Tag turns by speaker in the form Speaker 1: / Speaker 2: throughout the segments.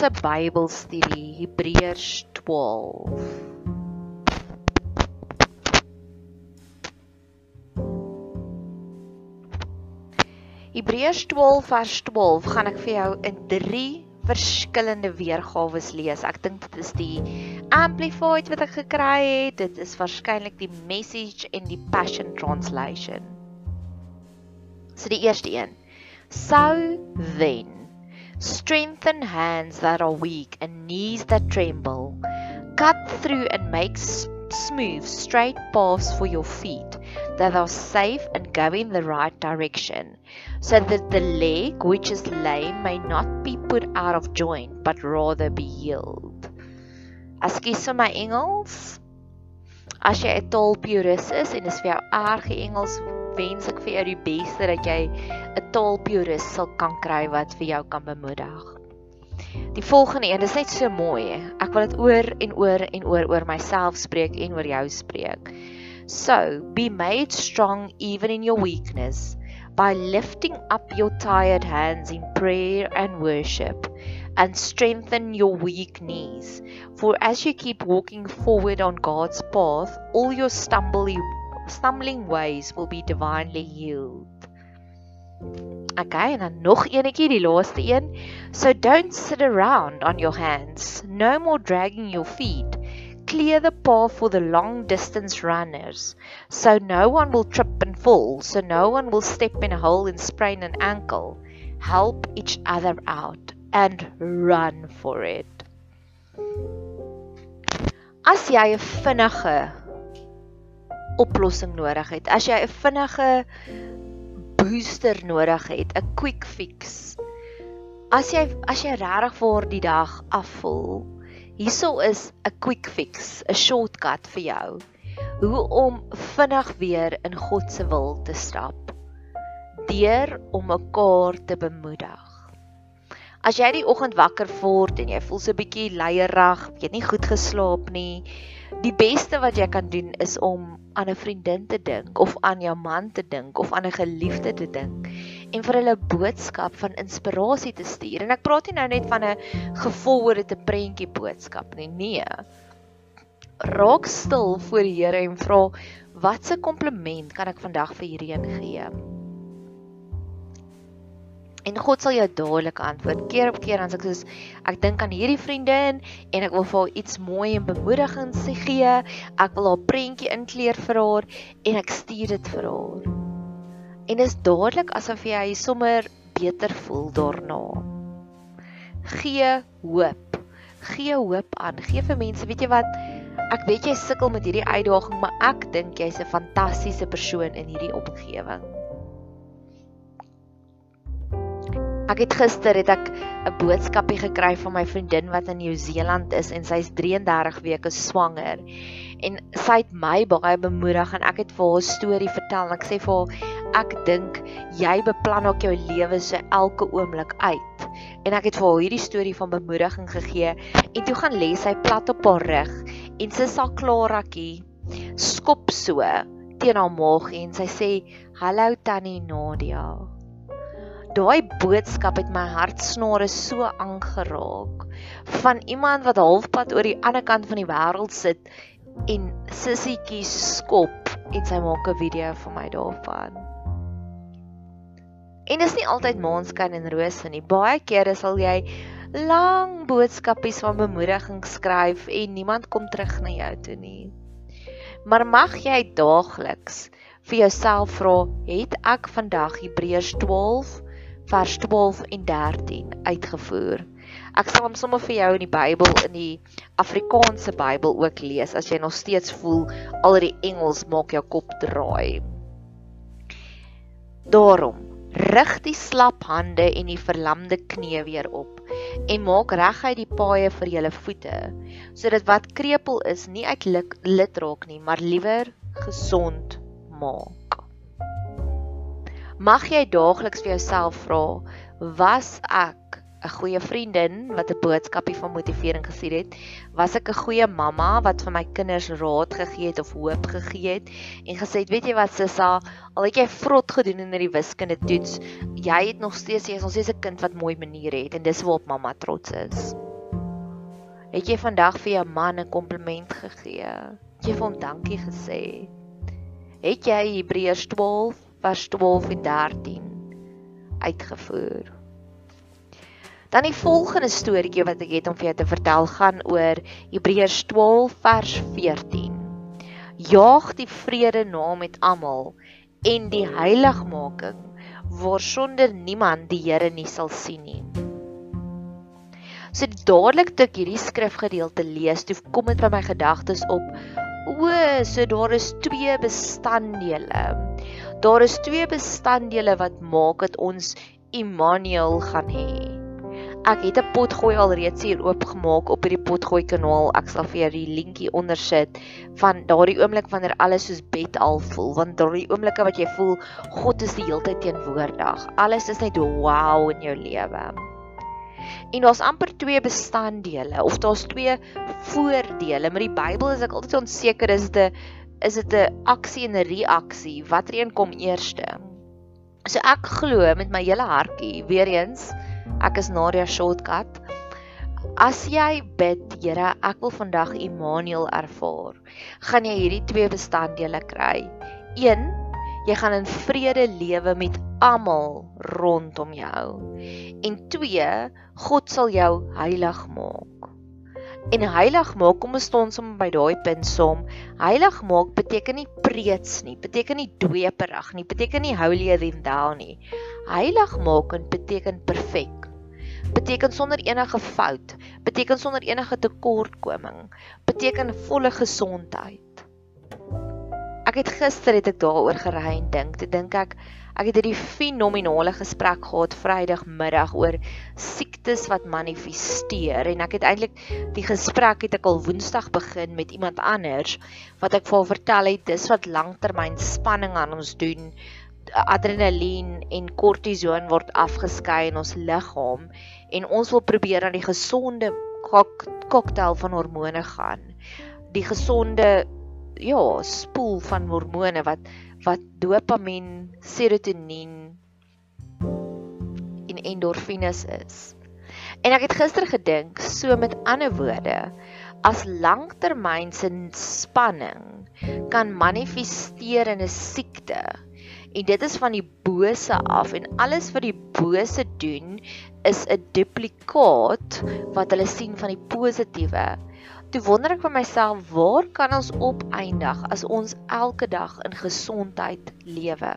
Speaker 1: se Bybelstudie Hebreërs 12. Hebreërs 12 vers 12 gaan ek vir jou in 3 verskillende weergawe lees. Ek dink dit is die amplified wat ek gekry het. Dit is waarskynlik die message en die passion translation. So die eerste een. So then strengthen hands that are weak and knees that tremble. Cut through and make smooth straight paths for your feet that are safe and go in the right direction, so that the leg which is lame may not be put out of joint, but rather be healed. Askies vir my Engels. As jy 'n taalpurist is en dis vir jou erge Engels, wens ek vir jou die beste dat jy 'n taalpurist sal kan kry wat vir jou kan bemoedig. Die volgende een, dis net so mooi. Ek wil dit oor en oor en oor oor myself spreek en oor jou spreek. So be made strong even in your weakness by lifting up your tired hands in prayer and worship and strengthen your weak knees. For as you keep walking forward on God's path, all your stumbling, stumbling ways will be divinely healed. Okay, en dan nog eenetjie, die laaste een. So don't sit around on your hands. No more dragging your feet clear the path for the long distance runners so no one will trip and fall, so no one will step in a hole and sprain an ankle. Help each other out and run for it. As jy 'n vinnige oplossing nodig het, as jy 'n vinnige booster nodig het, 'n quick fix. As jy as jy regtig vir die dag afvoel, Hierso is 'n quick fix, 'n shortcut vir jou. Hoe om vinnig weer in God se wil te stap. Deur om mekaar te bemoedig. As jy die oggend wakker word en jy voel so 'n bietjie leierig, jy het nie goed geslaap nie, die beste wat jy kan doen is om aan 'n vriendin te dink of aan jou man te dink of aan 'n geliefde te dink en vir hulle boodskap van inspirasie te stuur. En ek praat nie nou net van 'n gevolgde prentjie boodskap nie. Nee. Raak stil voor die Here en vra watse kompliment kan ek vandag vir hierdie een gee? En God sal jou dadelik antwoord. Keer op keer sê ek soos ek dink aan hierdie vriendin en ek wil vir haar iets mooi en bemoedigend sê gee. Ek wil haar prentjie inkleer vir haar en ek stuur dit vir haar en is dadelik asof jy sommer beter voel daarna. Gee hoop. Gee hoop aan. Gee vir mense, weet jy wat? Ek weet jy sukkel met hierdie uitdaging, maar ek dink jy's 'n fantastiese persoon in hierdie omgewing. Ek het gister het ek 'n boodskapie gekry van my vriendin wat in Nieu-Seeland is en sy's 33 weke swanger. En sy het my baie bemoedig en ek het vir haar storie vertel. Ek sê vir haar ek dink jy beplan ook jou lewe so elke oomblik uit. En ek het vir haar hierdie storie van bemoediging gegee en toe gaan lê sy plat op haar rug en sy sa klaratjie skop so teen haar maag en sy sê hallo tannie Nadia. Daai boodskap het my hartsnare so aangeraak van iemand wat halfpad oor die ander kant van die wêreld sit en sissietjies skop en sy maak 'n video vir my daarvan. En dis nie altyd maanskyn en rose nie. Baie kere sal jy lang boodskapies van bemoediging skryf en niemand kom terug na jou toe nie. Maar mag jy daagliks vir jouself vra, het ek vandag Hebreërs 12 vers 12 en 13 uitgevoer? Ek sal hom sommer vir jou in die Bybel in die Afrikaanse Bybel ook lees as jy nog steeds voel al die Engels maak jou kop draai. Daarom rig die slap hande en die verlamde knie weer op en maak reguit die paaie vir julle voete sodat wat krepeel is nie uit lid raak nie maar liewer gesond maak mag jy daagliks vir jouself vra was ek 'n goeie vriendin wat 'n boodskapie van motivering gestuur het. Was ek 'n goeie mamma wat vir my kinders raad gegee het of hoop gegee het en gesê het, weet jy wat Sissa, al het jy vrot gedoen in die wiskunde toets, jy het nog steeds jy is nog steeds 'n kind wat mooi maniere het en dis waarop mamma trots is. Het jy vandag vir jou man 'n kompliment gegee? Het jy vir hom dankie gesê? Het jy Hebreërs 12 vers 12 en 13 uitgevoer? Dan die volgende storieetjie wat ek het om vir jou te vertel gaan oor Hebreërs 12 vers 14. Jaag die vrede na met almal en die heiligmaking waar sonder niemand die Here nie sal sien nie. So dadelik toe ek hierdie skrifgedeelte lees, toe kom dit by my gedagtes op. O, so daar is twee bestanddele. Daar is twee bestanddele wat maak dat ons Immanuel gaan hê. Ek het 'n potgooi alreeds hier oopgemaak op hierdie potgooi kanaal. Ek sal vir jou die linkie onder sit van daardie oomblik wanneer alles soos bed al voel, want daardie oomblikke wat jy voel God is die hele tyd teenwoordig. Alles is net wow in jou lewe. En daar's amper twee bestanddele of daar's twee voordele, maar die Bybel is ek altyd onseker is dit is dit 'n aksie en 'n reaksie? Watter een kom eerste? So ek glo met my hele hartjie weer eens Ek is Nadia Shortcut. As jy bid, Here, ek wil vandag Immanuel ervaar, gaan jy hierdie twee bestanddele kry. 1. Jy gaan in vrede lewe met almal rondom jou. En 2. God sal jou heilig maak. En heilig maak, kom ons staan sommer by daai punt som. Heilig maak beteken nie preets nie, beteken nie dweeperig nie, beteken nie holier than thou nie. Heilig maak beteken perfek beteken sonder enige fout, beteken sonder enige tekortkoming, beteken volle gesondheid. Ek het gister het ek daaroor gery en dink, te dink ek ek het hierdie fenominale gesprek gehad Vrydagmiddag oor siektes wat manifesteer. En ek het eintlik die gesprek het ek al Woensdag begin met iemand anders wat ek vir haar vertel het dis wat langtermyn spanning aan ons doen. Adrenalien en kortison word afgeskei in ons liggaam en ons wil probeer aan die gesonde kok koktail van hormone gaan. Die gesonde ja, spoel van hormone wat wat dopamien, serotonien en endorfines is. En ek het gister gedink, so met ander woorde, as langtermynse spanning kan manifesteer in 'n siekte en dit is van die bose af en alles wat die bose doen is 'n duplikaat wat hulle sien van die positiewe. Toe wonder ek vir myself, waar kan ons opeindig as ons elke dag in gesondheid lewe?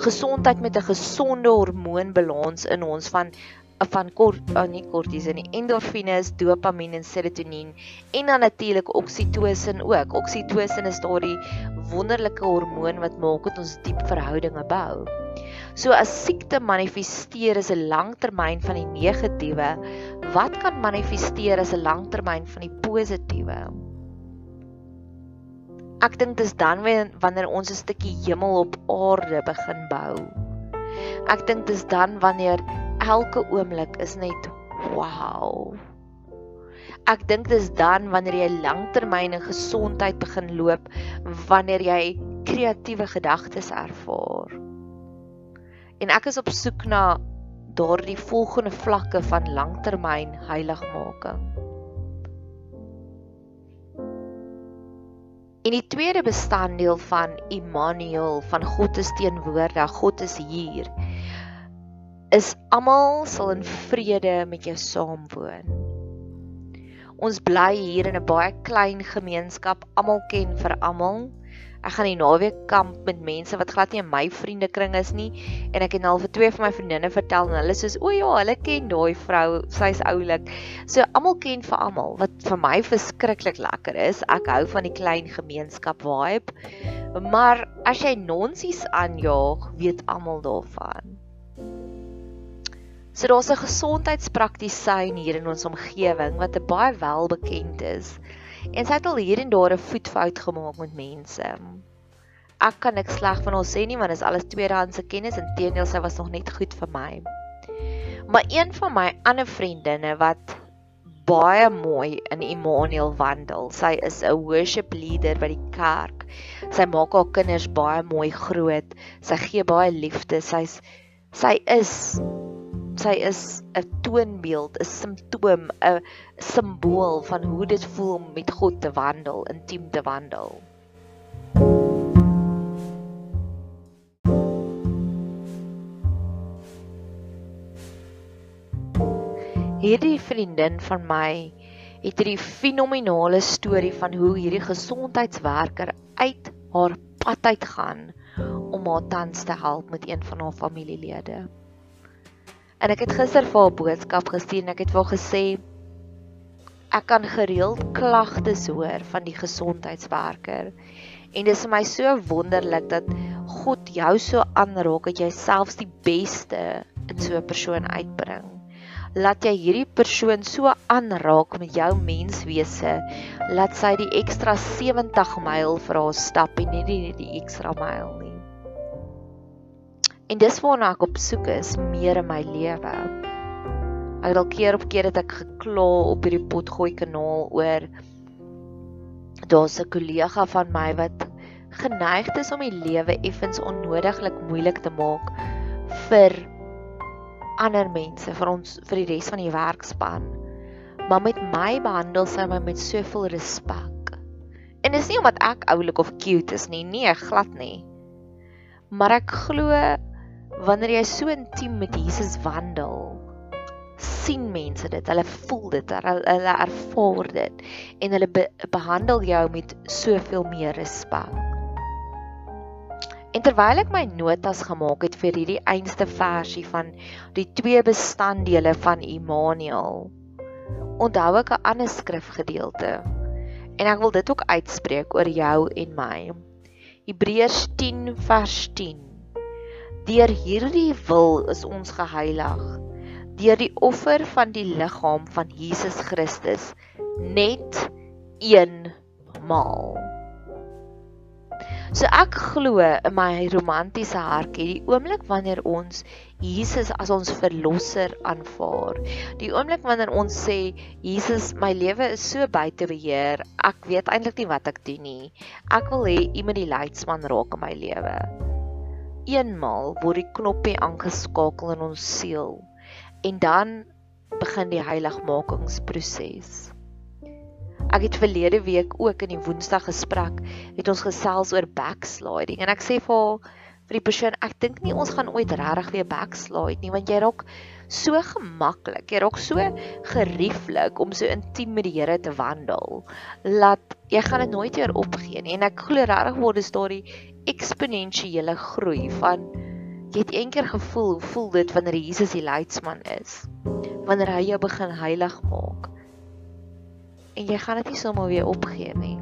Speaker 1: Gesondheid met 'n gesonde hormoonbalans in ons van van kort oh nie kortison nie endorfines, dopamien en serotonien en dan natuurlik oksitosin ook. Oksitosin is daardie wonderlike hormoon wat maak dat ons diep verhoudinge bou. So as siekte manifesteer as 'n langtermyn van die negatiewe, wat kan manifesteer as 'n langtermyn van die positiewe? Ek dink dis dan wanneer ons 'n stukkie hemel op aarde begin bou. Ek dink dis dan wanneer elke oomblik is net wow. Ek dink dis dan wanneer jy langtermyn in gesondheid begin loop, wanneer jy kreatiewe gedagtes ervaar. En ek is op soek na daardie volgende vlakke van langtermyn heiligmaking. En die tweede bestanddeel van Immanuel, van God is teenwoordig, God is hier, is almal sal in vrede met jou saamwoon. Ons bly hier in 'n baie klein gemeenskap, almal ken vir almal. Ek gaan die naweek kamp met mense wat glad nie in my vriendekring is nie en ek het al vir twee van my vriendinne vertel en hulle sê o ja, hulle ken daai vrou, sy's oulik. So almal ken vir almal wat vir my verskriklik lekker is. Ek hou van die klein gemeenskap vibe. Maar as jy nonsies aanjaag, weet almal daarvan. So daar's 'n gesondheidspraktisyn hier in ons omgewing wat baie welbekend is. En sy het al hier en daar 'n voetfout gemaak met mense. Ek kan niks sleg van haar sê nie want dit is alles tweedehandse kennis en teenoor sy was nog net goed vir my. Maar een van my ander vriendinne wat baie mooi in Immanuel wandel. Sy is 'n worship leader by die kerk. Sy maak haar kinders baie mooi groot. Sy gee baie liefde. Sy's sy is sy is 'n toonbeeld, 'n simptoom, 'n simbool van hoe dit voel om met God te wandel, intiem te wandel. Hierdie vriendin van my het hierdie fenominale storie van hoe hierdie gesondheidswerker uit haar pad uit gaan om haar tans te help met een van haar familielede. En ek het gister vir haar boodskap gestuur en ek het vir haar gesê ek kan gereeld klagtes hoor van die gesondheidswerker. En dit is vir my so wonderlik dat God jou so aanraak dat jy selfs die beste in so 'n persoon uitbring. Laat jy hierdie persoon so aanraak met jou menswese, laat sy die ekstra 70 myl vir haar stap en nie die, die ekstra myl nie. En dis waarna ek op soek is meer in my lewe. Ek het al keer op keer het ek gekla op hierdie potgooi kanaal oor daar's 'n kollega van my wat geneig is om die lewe effens onnodiglik moeilik te maak vir ander mense, vir ons vir die res van die werkspan. Maar met my behandel sy my met soveel respek. En dis nie omdat ek oulik of cute is nie, nee, glad nie. Maar ek glo wanneer jy so intiem met Jesus wandel, sien mense dit, hulle voel dit, hulle ervaar dit en hulle be behandel jou met soveel meer respek. En terwyl ek my notas gemaak het vir hierdie einste versie van die twee bestanddele van Immanuel, onthou ek 'n ander skrifgedeelte. En ek wil dit ook uitspreek oor jou en my. Hebreërs 10 vers 10 Deur hierdie wil is ons geheilig deur die offer van die liggaam van Jesus Christus net eenmaal. So ek glo in my romantiese hartjie die oomblik wanneer ons Jesus as ons verlosser aanvaar. Die oomblik wanneer ons sê Jesus, my lewe is so buite beheer. Ek weet eintlik nie wat ek doen nie. Ek wil hê U moet die leidsman raak in my lewe eenmaal word die knoppie aangeskakel in ons siel en dan begin die heiligmakingsproses. Ek het verlede week ook in die Woensdag gesprek het ons gesels oor backsliding en ek sê vir haar vir die persoon ek dink nie ons gaan ooit regtig weer backslide nie want jy raak so gemaklik, jy raak so gerieflik om so intiem met die Here te wandel. Laat jy gaan dit nooit weer opgee nie en ek glo regtig word dit daardie eksponensiële groei van jy het eendag gevoel hoe voel dit wanneer Jesus die leidsman is wanneer hy jou begin heilig maak. En jy gaan dit nie sommer weer opgee nie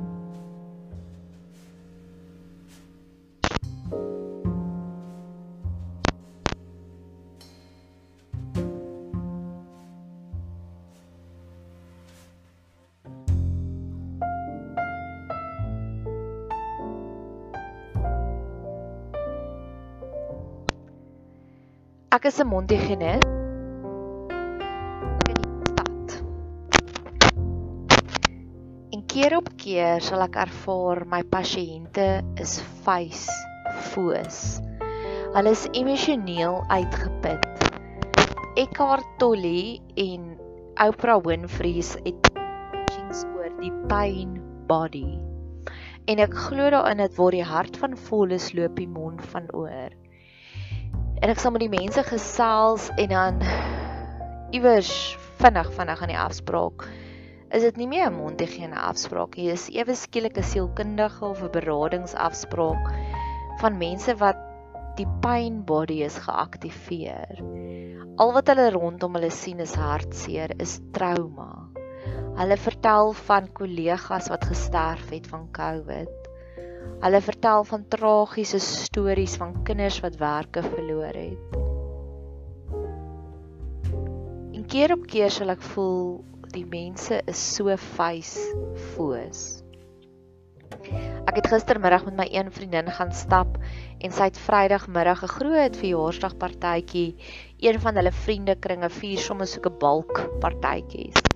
Speaker 1: Ek is 'n Montigenet in die stad. En keer op keer sal ek ervaar my pasiënte is face foos. Hulle is emosioneel uitgeput. Eckhart Tolle en Oprah Winfrey het teachings oor die pain body. En ek glo daarin dat waar die hart van vol is, loop die mond van oor en ek sal met die mense gesels en dan iewers vinnig vinnig aan die afspraak. Is dit nie meer 'n mondhygiëne afspraak nie? Dis ewe skielik 'n sielkundige of 'n beradingsafspraak van mense wat die pain body is geaktiveer al wat hulle rondom hulle sien is hartseer is trauma. Hulle vertel van kollegas wat gesterf het van covid Hulle vertel van tragiese stories van kinders wat werke verloor het. En keer op keer sal ek voel die mense is so face foos. Ek het gistermiddag met my een vriendin gaan stap en sy het Vrydagmiddag 'n groot verjaarsdagpartytjie, een van hulle vriendekringe vier sommer so 'n balk partytjies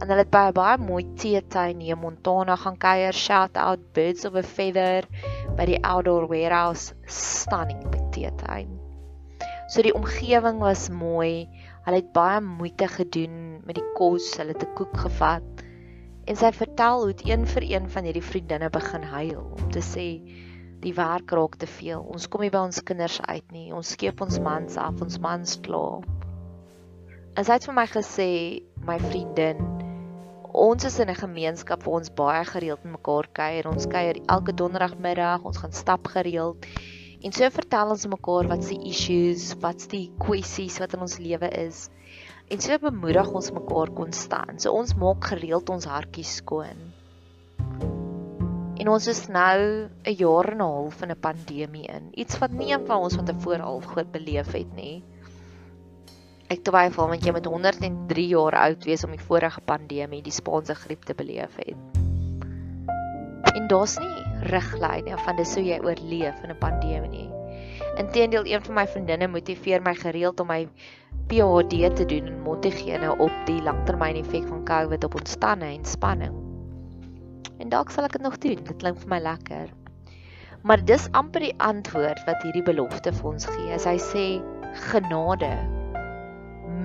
Speaker 1: en hulle het 'n baie mooi teetuin hier in Montana gaan kuier. Shout out Birds of a Feather by die Outdoor Warehouse stunning by teetuin. So die omgewing was mooi. Hulle het baie moeite gedoen met die kos, hulle het 'n koek gevat. En sy vertel hoe een vir een van hierdie vriendinne begin huil om te sê die werk raak te veel. Ons kom nie by ons kinders uit nie. Ons skeep ons mans af, ons mans klaar. En sy het vir my gesê, my vriendin, ons is in 'n gemeenskap waar ons baie gereeld mekaar kuier. Ons kuier elke donderdagmiddag, ons gaan stap gereeld. En so vertel ons mekaar wat se issues, wat's die kwessies wat in ons lewe is. En so bemoedig ons mekaar konstant. So ons maak gereeld ons hartjies skoon. En ons is nou 'n jaar en 'n half in 'n pandemie in. Iets wat nie een van ons van tevore al goed beleef het nie. Ek twyfel want jy moet 103 jaar oud wees om die vorige pandemie, die Spaanse griep te beleef het. En daar's nie riglyne van dis hoe jy oorleef in 'n pandemie nie. Inteendeel, een van my vriendinne motiveer my gereeld om my PhD te doen in mondhygiëne op die langtermyneffek van COVID op ons tande en spanning. En dalk sal ek dit nog doen. Dit klink vir my lekker. Maar dis amper die antwoord wat hierdie belofte vir ons gee. Hy sê genade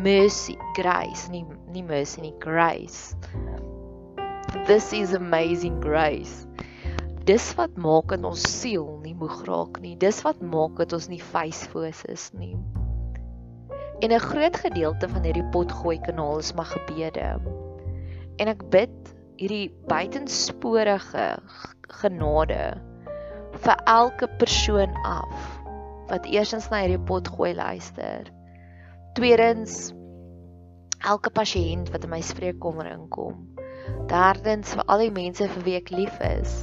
Speaker 1: mercy, grace, nie nie mercy nie, grace. This is amazing grace. Dis wat maak dat ons siel nie moeg raak nie. Dis wat maak dat ons nie facefoos is nie. En 'n groot gedeelte van hierdie potgooi kanaal is my gebede. En ek bid hierdie buitensporige genade vir elke persoon af wat eersins na hierdie potgooi luister. Tweedens elke pasiënt wat in my spreekkamer inkom. Derdens vir al die mense vir wie ek lief is.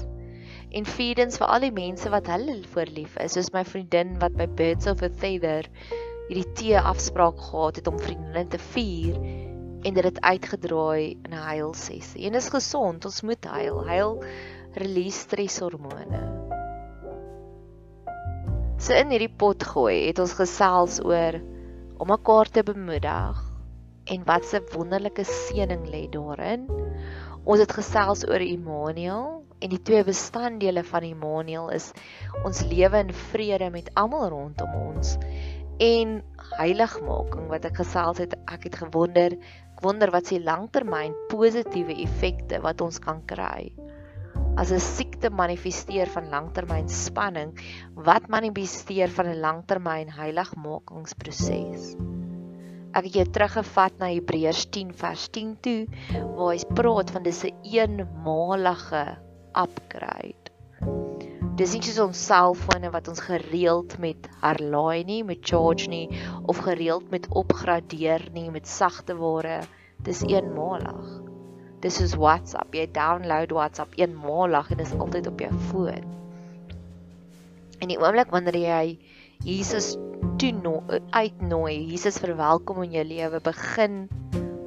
Speaker 1: En vierdens vir al die mense wat hulle voor lief is, soos my vriendin wat by Birds of a Feather hierdie tee afspraak gehad het om vriendinne te vier en dit het uitgedraai in 'n huil sessie. En is gesond, ons moet huil. Huil release streshormone. So in hierdie pot gooi het ons gesels oor om mekaar te bemoedig en wat 'n wonderlike seëning lê daarin. Ons het gesels oor Immanuel en die twee bestanddele van Immanuel is ons lewe in vrede met almal rondom ons en heiligmaking wat ek gesels het ek het gewonder ek wonder wat se langtermyn positiewe effekte wat ons kan kry as 'n siekte manifesteer van langtermyn spanning, wat manifesteer van 'n langtermyn heiligmakingsproses. Ek het jou teruggevat na Hebreërs 10 vers 10 toe waar hy praat van dis 'n eenmalige upgrade. Dis nie soos ons selfone wat ons gereeld met herlaai nie, met charge nie of gereeld met opgradeer nie met sagte ware. Dis eenmalig. Dis soos WhatsApp. Jy download WhatsApp eenmalig en dit is altyd op jou foon. En die oomblik wanneer jy Jesus toe uitnooi, Jesus verwelkom in jou lewe, begin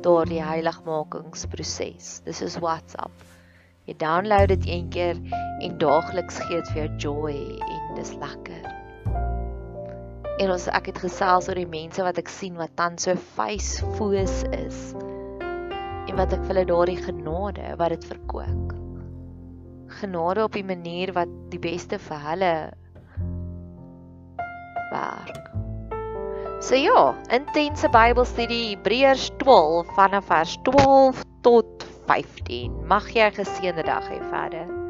Speaker 1: daardie heiligmakingsproses. Dis soos WhatsApp. Jy download dit een keer en daagliks gee dit vir jou joy en dis lekker. En ons ek het gesels oor die mense wat ek sien wat dan so face foos is en wat ek vir hulle daardie genade wat dit verkoop. Genade op die manier wat die beste vir hulle werk. So ja, intense Bybelstudie Hebreërs 12 vanaf vers 12 tot 15. Mag jy 'n geseënde dag hê verder.